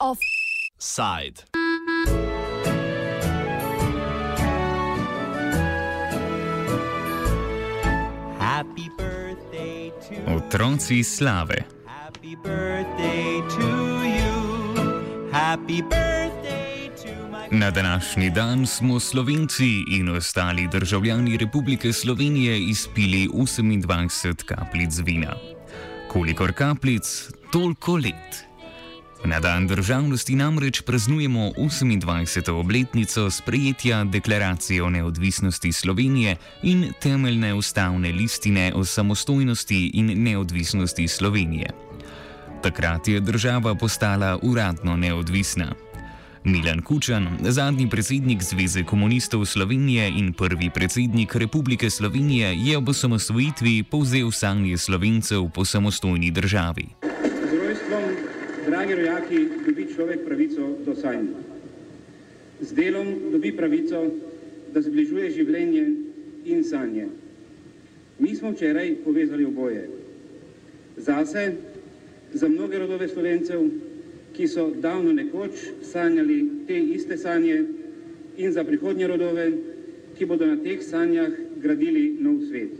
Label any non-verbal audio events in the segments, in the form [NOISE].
Offside. Happy birthday to Otroci slave. Happy birthday to you. Happy birthday to my Na današnji dan smo Slovenci in ostali državljani Republike Slovenije izpili 28 kapljic vina. Kolikor kapljic, toliko let. Na dan državnosti namreč praznujemo 28. obletnico sprejetja Deklaracije o neodvisnosti Slovenije in temeljne ustavne listine o samostojnosti in neodvisnosti Slovenije. Takrat je država postala uradno neodvisna. Milan Kučan, zadnji predsednik Zveze komunistov Slovenije in prvi predsednik Republike Slovenije, je ob osamosvojitvi povzel sanje slovencev po samostojni državi. Z rojstvom, dragi rojaki, dobi človek pravico do sanj. Z delom dobi pravico, da zbližuje življenje in sanje. Mi smo včeraj povezali oboje. Zase, za mnoge rodove slovencev, ki so davno nekoč sanjali te iste sanje, in za prihodnje rodove, ki bodo na teh sanjah gradili nov svet.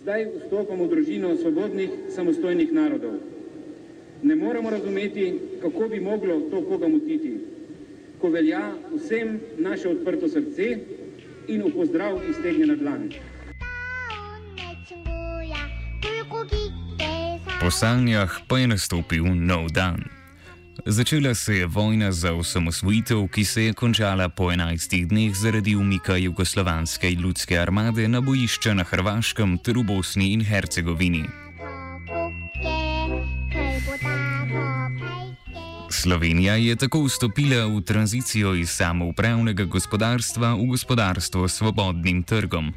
Zdaj vstopamo v družino svobodnih, samostojnih narodov. Ne moremo razumeti, kako bi moglo to koga motiti, ko velja vsem naše odprto srce in v pozdrav iztegnjena dlan. sanjah pa je nastopil nov dan. Začela se je vojna za osamosvojitev, ki se je končala po 11 dneh zaradi umika jugoslovanske ljudske armade na bojišča na Hrvaškem ter v Bosni in Hercegovini. Slovenija je tako vstopila v tranzicijo iz samoupravnega gospodarstva v gospodarstvo s svobodnim trgom.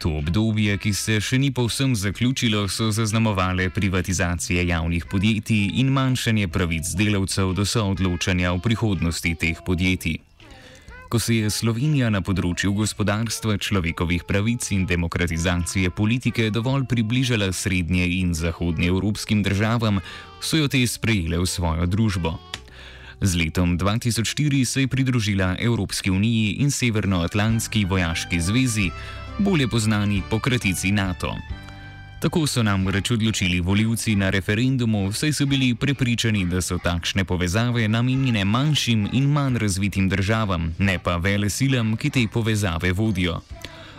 To obdobje, ki se še ni povsem zaključilo, so zaznamovale privatizacije javnih podjetij in manjšanje pravic delavcev do soodločanja o prihodnosti teh podjetij. Ko se je Slovenija na področju gospodarstva, človekovih pravic in demokratizacije politike dovolj približala srednje in zahodnje evropskim državam, so jo te sprejele v svojo družbo. Z letom 2004 se je pridružila Evropski uniji in Severnoatlantski vojaški zvezi, bolje znani po kratici NATO. Tako so nam reč odločili voljivci na referendumu, saj so bili prepričani, da so takšne povezave namenjene manjšim in manj razvitim državam, ne pa vele silam, ki te povezave vodijo.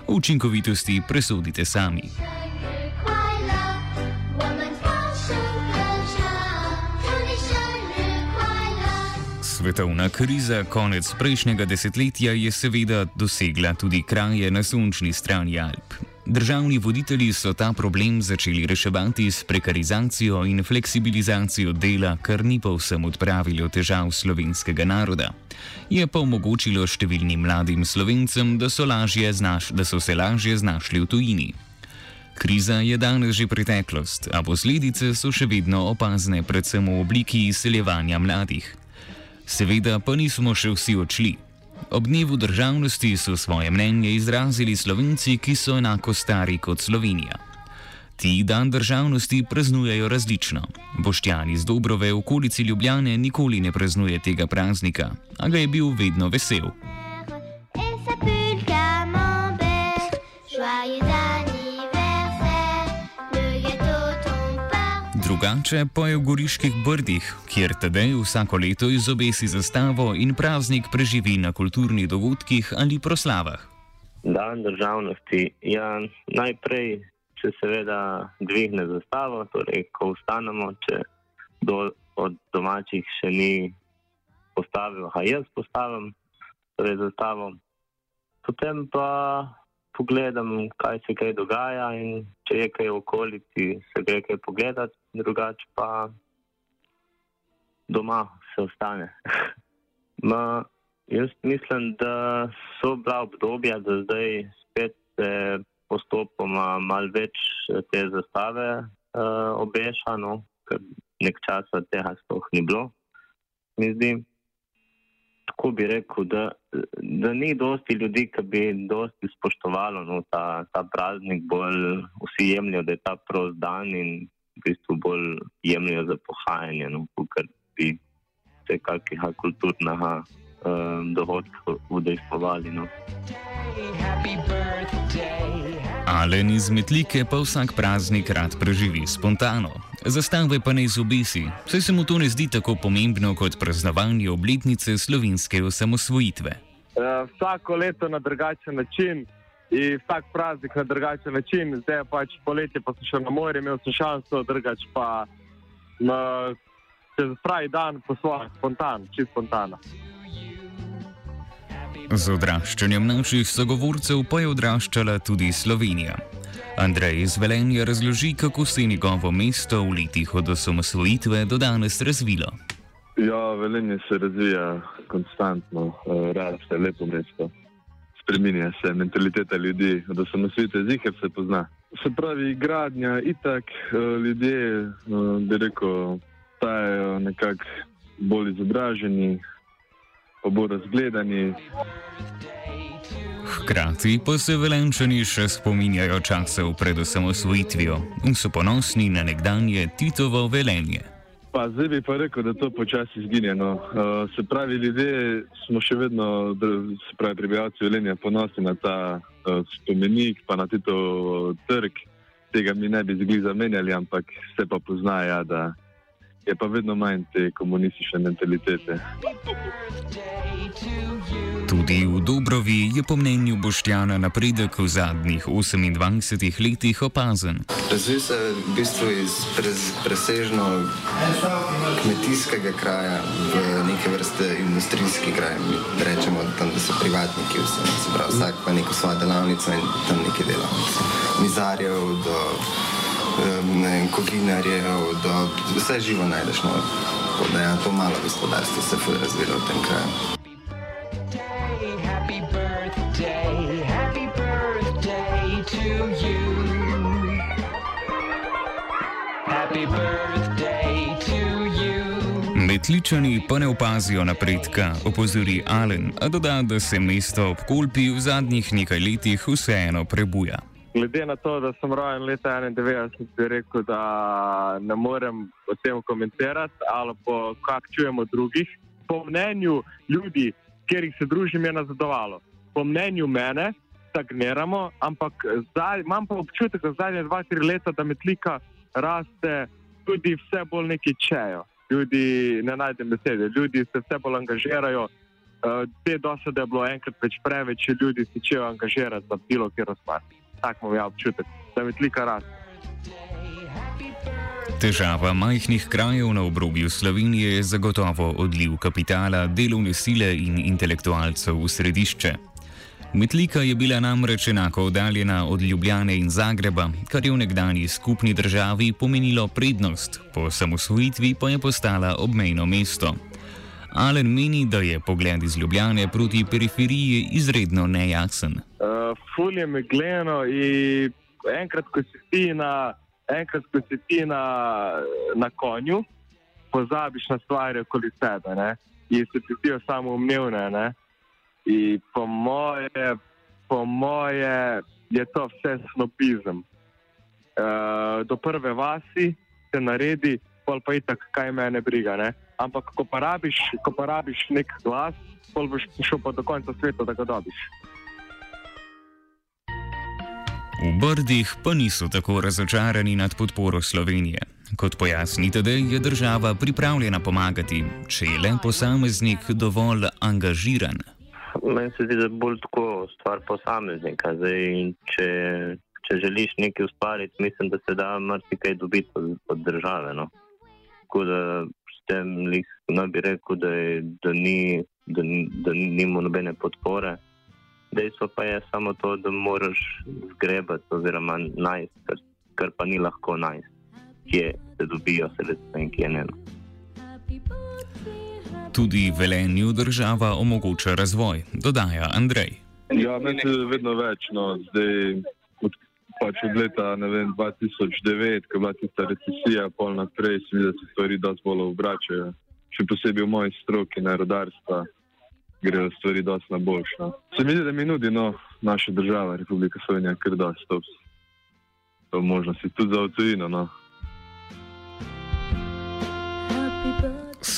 O učinkovitosti presodite sami. Svetovna kriza konec prejšnjega desetletja je seveda dosegla tudi kraje na sončni strani Alp. Državni voditelji so ta problem začeli reševati s prekarizacijo in fleksibilizacijo dela, kar ni povsem odpravilo težav slovenskega naroda. Je pa omogočilo številnim mladim slovencem, da so, znaš, da so se lažje znašli v tujini. Kriza je danes že preteklost, a posledice so še vedno opazne, predvsem v obliki izseljevanja mladih. Seveda pa nismo še vsi odšli. Ob dnevu državnosti so svoje mnenje izrazili slovenci, ki so enako stari kot Slovenija. Ti dan državnosti praznujejo različno. Boštjan iz Dobrove v okolici Ljubljane nikoli ne praznuje tega praznika, a ga je bil vedno vesel. Drugače pa je v Goriških brdih, kjer tedej vsako leto izobesi zastavo in praznik preživi na kulturnih dogodkih ali proslavah. Dan državnosti. Ja, najprej, če seveda dvigne zastavo, torej ko vstanemo, če do, od domačih še ni postavil, a jaz postavim torej zastavo. Potem pa pogledam, kaj se kaj dogaja in če je kaj v okolici, se gre kaj pogledati, drugače pa doma se ostane. [LAUGHS] Ma, Jaz mislim, da so bila obdobja, da zdaj spet se postopoma malo več eh, te zastave uh, obeša, no, ker nek čas od tega sploh ni bilo, mi zdi. Kako bi rekel, da, da ni dosti ljudi, ki bi dosti spoštovalo no, ta, ta praznik, bolj vsi jemljajo, da je ta prost dan in v bistvu bolj jemljajo za pohajanje, no, kot bi se kakega kulturnega um, dohodka udejstvovali. No. Alen iz Metlike pa vsak praznik rad preživi spontano. Zastave pa ne izobesi, saj se mu to ne zdi tako pomembno kot praznovanje obletnice slovenske osamosvojitve. Uh, vsako leto na drugačen način in vsak praznik na drugačen način. Zdaj je pač poletje, pa sem šel na morje, imel sem šanso, drugač pa na, čez pravi dan po svoje, spontan, čist spontano. Z odraščanjem naših sogovorcev pa je odraščala tudi Slovenija. Andrej iz Velenja razloži, kako se je njegovo mesto v letih od osamosvojitve do danes razvilo. Ja, Velenje se razvija konstantno, eh, raste lepo mesto. Spreminja se mentaliteta ljudi, od osamosvojitve zihar se pozna. Se pravi, gradnja, itak, eh, ljudje, eh, bi rekel, stajajo nekako bolj izobraženi, pa bolj razgledani. Hkrati pa se velenčani še spominjajo časov pred osamosvojitvijo in so ponosni na nekdanje Titovo velenje. Pa zdaj bi pa rekel, da to počasi izginja. No. Uh, se pravi, ljudje smo še vedno, se pravi, prebivalci Velenja, ponosni na ta uh, spomenik, pa na Tito trg. Tega mi ne bi zgli zamenjali, ampak se pa pozna, ja, da je pa vedno manj te komunistične mentalitete. Tudi v Dobrovi je po mnenju Boštjana napredek v zadnjih 28 letih opazen. Razvil se je v bistvu iz prez, presežno kmetijskega kraja v neke vrste industrijski kraj. Mi rečemo, tam, da so privatniki vsi, se pravi, vsak pa neko svojo delavnico in tam neki delavnice. Mizarjev do ne kovinarjev, do vse živo najdeš. No. Tako da je to malo gospodarstvo se je razvilo v tem kraju. Metličani pa ne opazijo napredka, opozori Alen, a doda, da se mesto ob Kolpi v zadnjih nekaj letih vseeno prebuja. Glede na to, da sem rojen leta 91, bi rekel, da ne morem o tem komentirati ali pa kak čujemo drugih. Po mnenju ljudi, kjer jih se družim, je nazadovalo. Po mnenju mene stagniramo, ampak zdaj, imam pa občutek, da zadnje dva, tri leta, da metlika raste, tudi vse bolj neki čejo. Ljudi ne najdem besede, ljudi se vse bolj angažirajo. Uh, te dosade je bilo enkrat več preveč, ljudi se čejo angažirati za bilo kjer stvar. Tak imam ja občutek, da metlika raste. Težava majhnih krajev na obrobju Slovenije je zagotovo odliv kapitala, delovne sile in intelektualcev v središče. Metlika je bila namreč enako oddaljena od Ljubljane in Zagreba, kar je v nekdanji skupni državi pomenilo prednost, po samosvojitvi pa je postala obmejno mesto. Alen meni, da je pogled iz Ljubljane proti periferiji izredno nejasen. Uh, ful je megleno in enkrat, ko si ti na, enkrat, ko si ti na, na konju, pozabiš na stvari okoli sebe ne? in se ti zdijo samo umevne. Ne? In po moje, po moje je to vse snobizem. Uh, do prve vasi se naredi, pol pa itak, kaj mene briga. Ne? Ampak ko pa rabiš, ko pa rabiš nek glas, pol boš šel pa do konca sveta, da ga dobiš. V Brdih pa niso tako razočarani nad podporo Slovenije. Kot pojasnite, da je država pripravljena pomagati, če je le posameznik dovolj angažiran. Meni se zdi, da je bolj tako stvar posameznika. Zdaj, če, če želiš nekaj ustvariti, mislim, da se da marsikaj dobiti od, od države. No. Tako da s tem lih, ne bi rekel, da, je, da, ni, da, da nima nobene podpore. Dejstvo pa je samo to, da moraš zgrebati oziroma najti, kar, kar pa ni lahko najti, kje se dobijo sredstva in kje ne. No. Tudi velenju država omogoča razvoj, dodaja Andrej. Ja, meni se vedno več, no, zdaj od, pač od leta vem, 2009, ko je bila tista recesija, pol naprej, se mi zdi, da se stvari dosti bolj obračajo. Še posebej v moji stroki, na rodarstva. grejo stvari dosti na boljše. No. Se mi zdi, da mi nudi no, naša država, Republika Slovenija, ker da to, to možnosti tudi za tujino. No.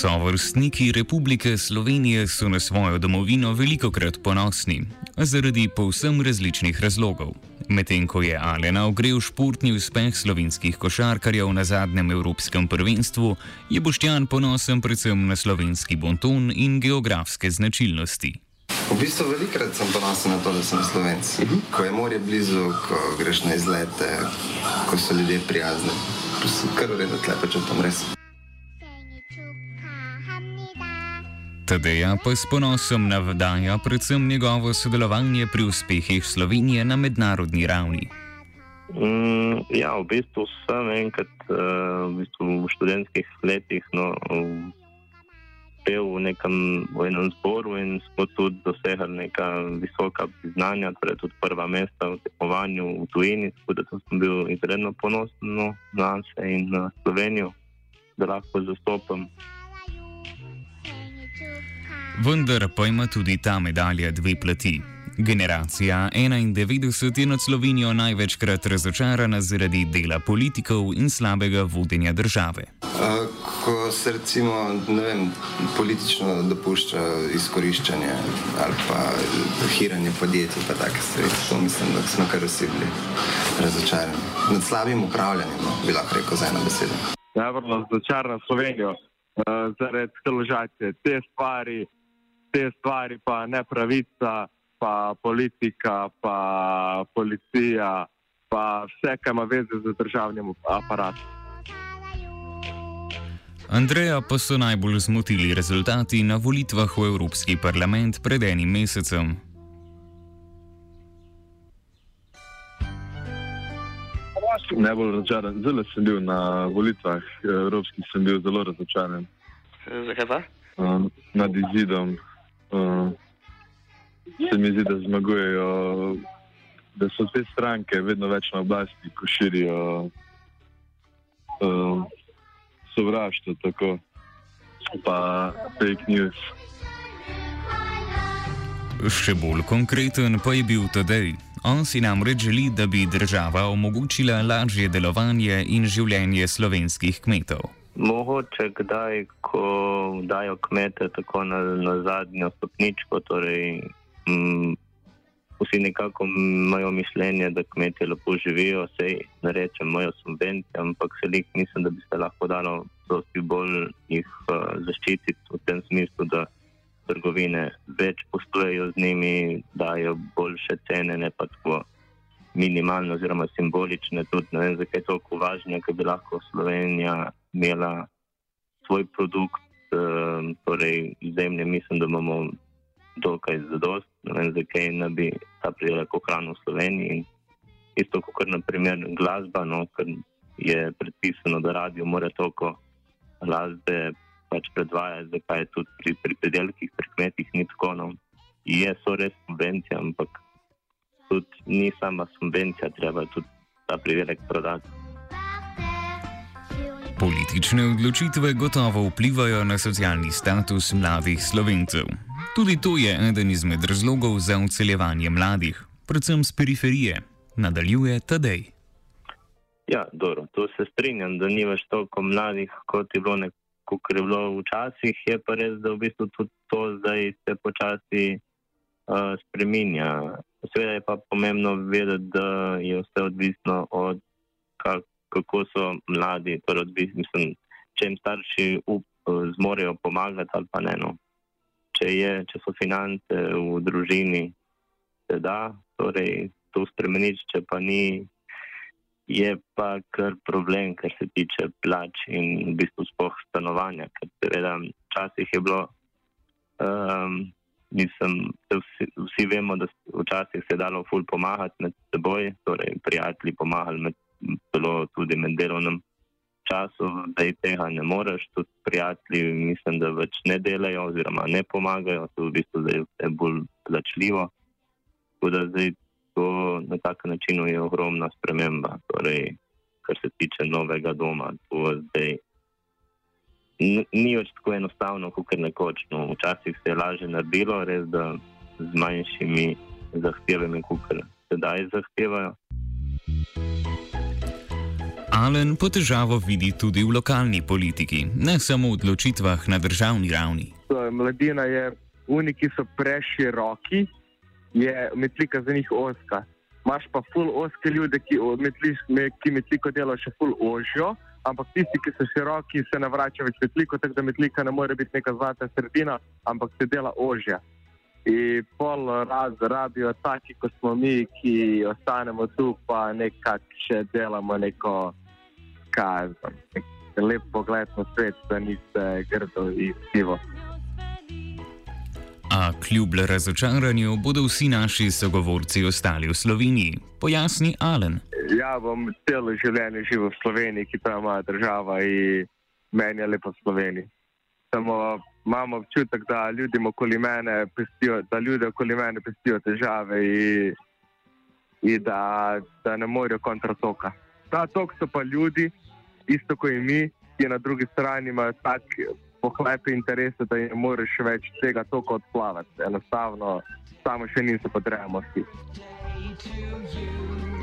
Sovrstniki Republike Slovenije so na svojo domovino veliko krat ponosni, zaradi povsem različnih razlogov. Medtem ko je Alena ogrel športni uspeh slovenskih košarkarjev na zadnjem Evropskem prvenstvu, je Boštjan ponosen predvsem na slovenski bonton in geografske značilnosti. V bistvu velikrat sem ponosen na to, da sem slovenc. Ko je morje blizu, ko greš na izlete, ko so ljudje prijazni. Kar v redu, tlepe čutim res. Tadeja pa s ponosom navdaja predvsem njegovo sodelovanje pri uspehih Slovenije na mednarodni ravni. Mm, ja, v bistvu sem enkrat uh, v, bistvu v študentskih letih no, pel v nekem v enem zboru in smo tudi dosegali neka visoka priznanja, torej tudi prva mesta v tekmovanju v tujini, tako da sem bil izredno ponosen no, na se in na Slovenijo, da lahko zastopam. Vendar pa ima tudi ta medalja dve plati. Generacija 91 je nad Slovenijo največkrat razočarana zaradi dela politikov in slabega vodenja države. Ko se recimo ne vem, politično dopušča izkoriščanje ali pa hiranje podjetij, pa take stvari, to mislim, da smo kar vsi bili razočarani. Nad slabim upravljanjem, no, bi lahko rekel za eno besedo. Najbolj razočaran Slovenijo uh, zaradi deložacije. Te stvari, te stvari pa nepravica, pa politika, pa policija, pa vse, kar ima veze z državnim aparatom. Andreja pa so najbolj zmotili rezultati na volitvah v Evropski parlament pred enim mesecem. Najbolj razočaran, zelo sem bil na volitvah evropskih, sem bil zelo razočaran Zakaj pa? um, nad izidom. Um, se mi zdi, da zmagujejo, da so te stranke vedno več na oblasti, ko širijo um, sovraštvo, tako pa fake news. Še bolj konkreten pa je bil Tadej. On si namreč želi, da bi država omogočila lažje delovanje in življenje slovenskih kmetov. Mogoče kdaj, ko dajo kmete tako na, na zadnjo stopničko, torej mm, vsi nekako imajo mišljenje, da kmetje lepo živijo, vse ne rečem, imajo subvencije, ampak se lik mislim, da bi se lahko dalo dosti bolj jih uh, zaščititi v tem smislu, da trgovine več poslujejo z njimi, dajo boljše cene, ne pa tako minimalne oziroma simbolične. Tudi ne vem, zakaj je toliko važno, ker bi lahko Slovenija imela svoj produkt, uh, torej zemlje, mislim, da imamo dokaj zadost, ne vem, zakaj ne bi ta pridelek ohranil v Sloveniji. In isto kot naprimer glasba, no, ker je predpisano, da radio mora toliko glasbe pač predvajati, zakaj je tudi pri, pri pridelkih, pri kmetih ni tako. No. Je so res subvencija, ampak tudi ni sama subvencija, treba je tudi ta pridelek prodati. Politične odločitve gotovo vplivajo na socialni status mladih slovencev. Tudi to je eden izmed razlogov za odseljevanje mladih, predvsem z periferije, nadaljuje Tadej. Ja, dobro, to se strinjam, da ni več toliko mladih, kot je bilo, nek- kakor je bilo včasih. Je pa res, da v bistvu tudi to zdaj se počasi uh, spreminja. Seveda je pa pomembno vedeti, da je vse odvisno od kak, kako so mladi, torej odvisno, mislim, če jim starši up, uh, zmorejo pomagati ali pa ne. No. Če, je, če so finance v družini, se da torej, to spremeniti, če pa ni, je pa kar problem, kar se tiče plač in v bistvu spoh stanovanja. Ker seveda včasih je bilo, um, mislim, vsi, vsi vemo, da včasih se je dalo ful pomagati med seboj, torej prijatelji pomagali med, celo tudi med delovnim časom, zdaj tega ne moreš, tudi prijatelji mislim, da več ne delajo oziroma ne pomagajo, to v bistvu zdaj vse bolj plačljivo. Tako da zdaj to na tak način je ogromna sprememba, torej, kar se tiče novega doma. Zdaj ni več tako enostavno, kot je nekoč. No, včasih se je lažje naredilo, res da z manjšimi zahtevami, kot sedaj zahtevajo. Alen pa težavo vidi tudi v lokalni politiki, ne samo v odločitvah na državni ravni. Mladina je, oni, ki so preširoki, je metlika za njih oska. Imáš pa ful oske ljudi, ki, metliko delajo še ful ožjo, ampak tisti, ki so široki, se navračajo več metliko, tako da metlika ne more biti neka zlata sredina, ampak se dela ožja. In pol raz rabijo taki, kot smo mi, ki ostanemo tu, pa nekako še delamo neko, nek lep pogled na svet, da niste grdo in sivo. A kljub razočaranju bodo vsi naši sogovorci ostali v Sloveniji, pojasni Alen. Ja, bom celo življenje živel v Sloveniji, ki ta ima država in meni je lepo v Sloveniji. Samo imam občutek, da okoli mene pestijo, da ljudje okoli mene pestijo težave in, in da, da ne morejo kontra toka. Ta tok so pa ljudi, isto kot mi, ki na drugi strani imajo tak pohlepe interese, da ne moreš več tega toka odplavati. Enostavno, samo še niso potrebno vsi.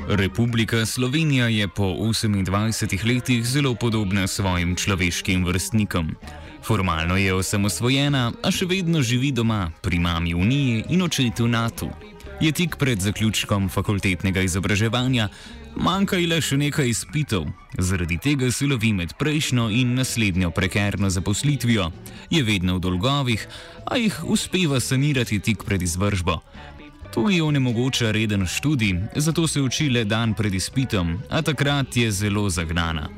Republika Slovenija je po 28 letih zelo podobna svojim človeškim vrstnikom. Formalno je osamosvojena, a še vedno živi doma pri mami Uniji in očetu NATO. Je tik pred zaključkom fakultetnega izobraževanja, manjka ji le še nekaj izpitov, zaradi tega se lovi med prejšnjo in naslednjo prekerno zaposlitvijo, je vedno v dolgovih, a jih uspeva sanirati tik pred izvržbo. To ji onemogoča reden študij, zato se uči le dan pred izpitom, a takrat je zelo zagnana.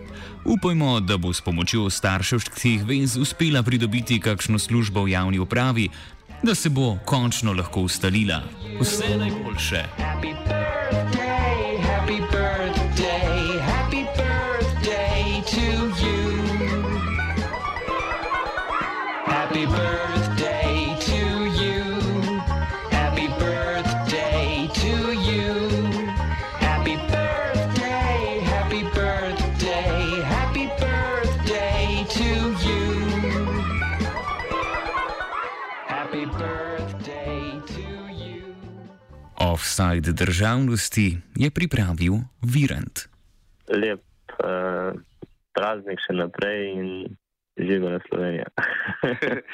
Upajmo, da bo s pomočjo starševskih vez uspela pridobiti kakšno službo v javni upravi, da se bo končno lahko ustalila. Vse najboljše. Happy birthday, Happy birthday to you. Happy birthday to you. Happy birthday, happy birthday, happy birthday to you. Happy birthday to you. Offside državnosti je pripravil Virant. Lep uh, praznik še naprej in živo na Slovenijo. [LAUGHS]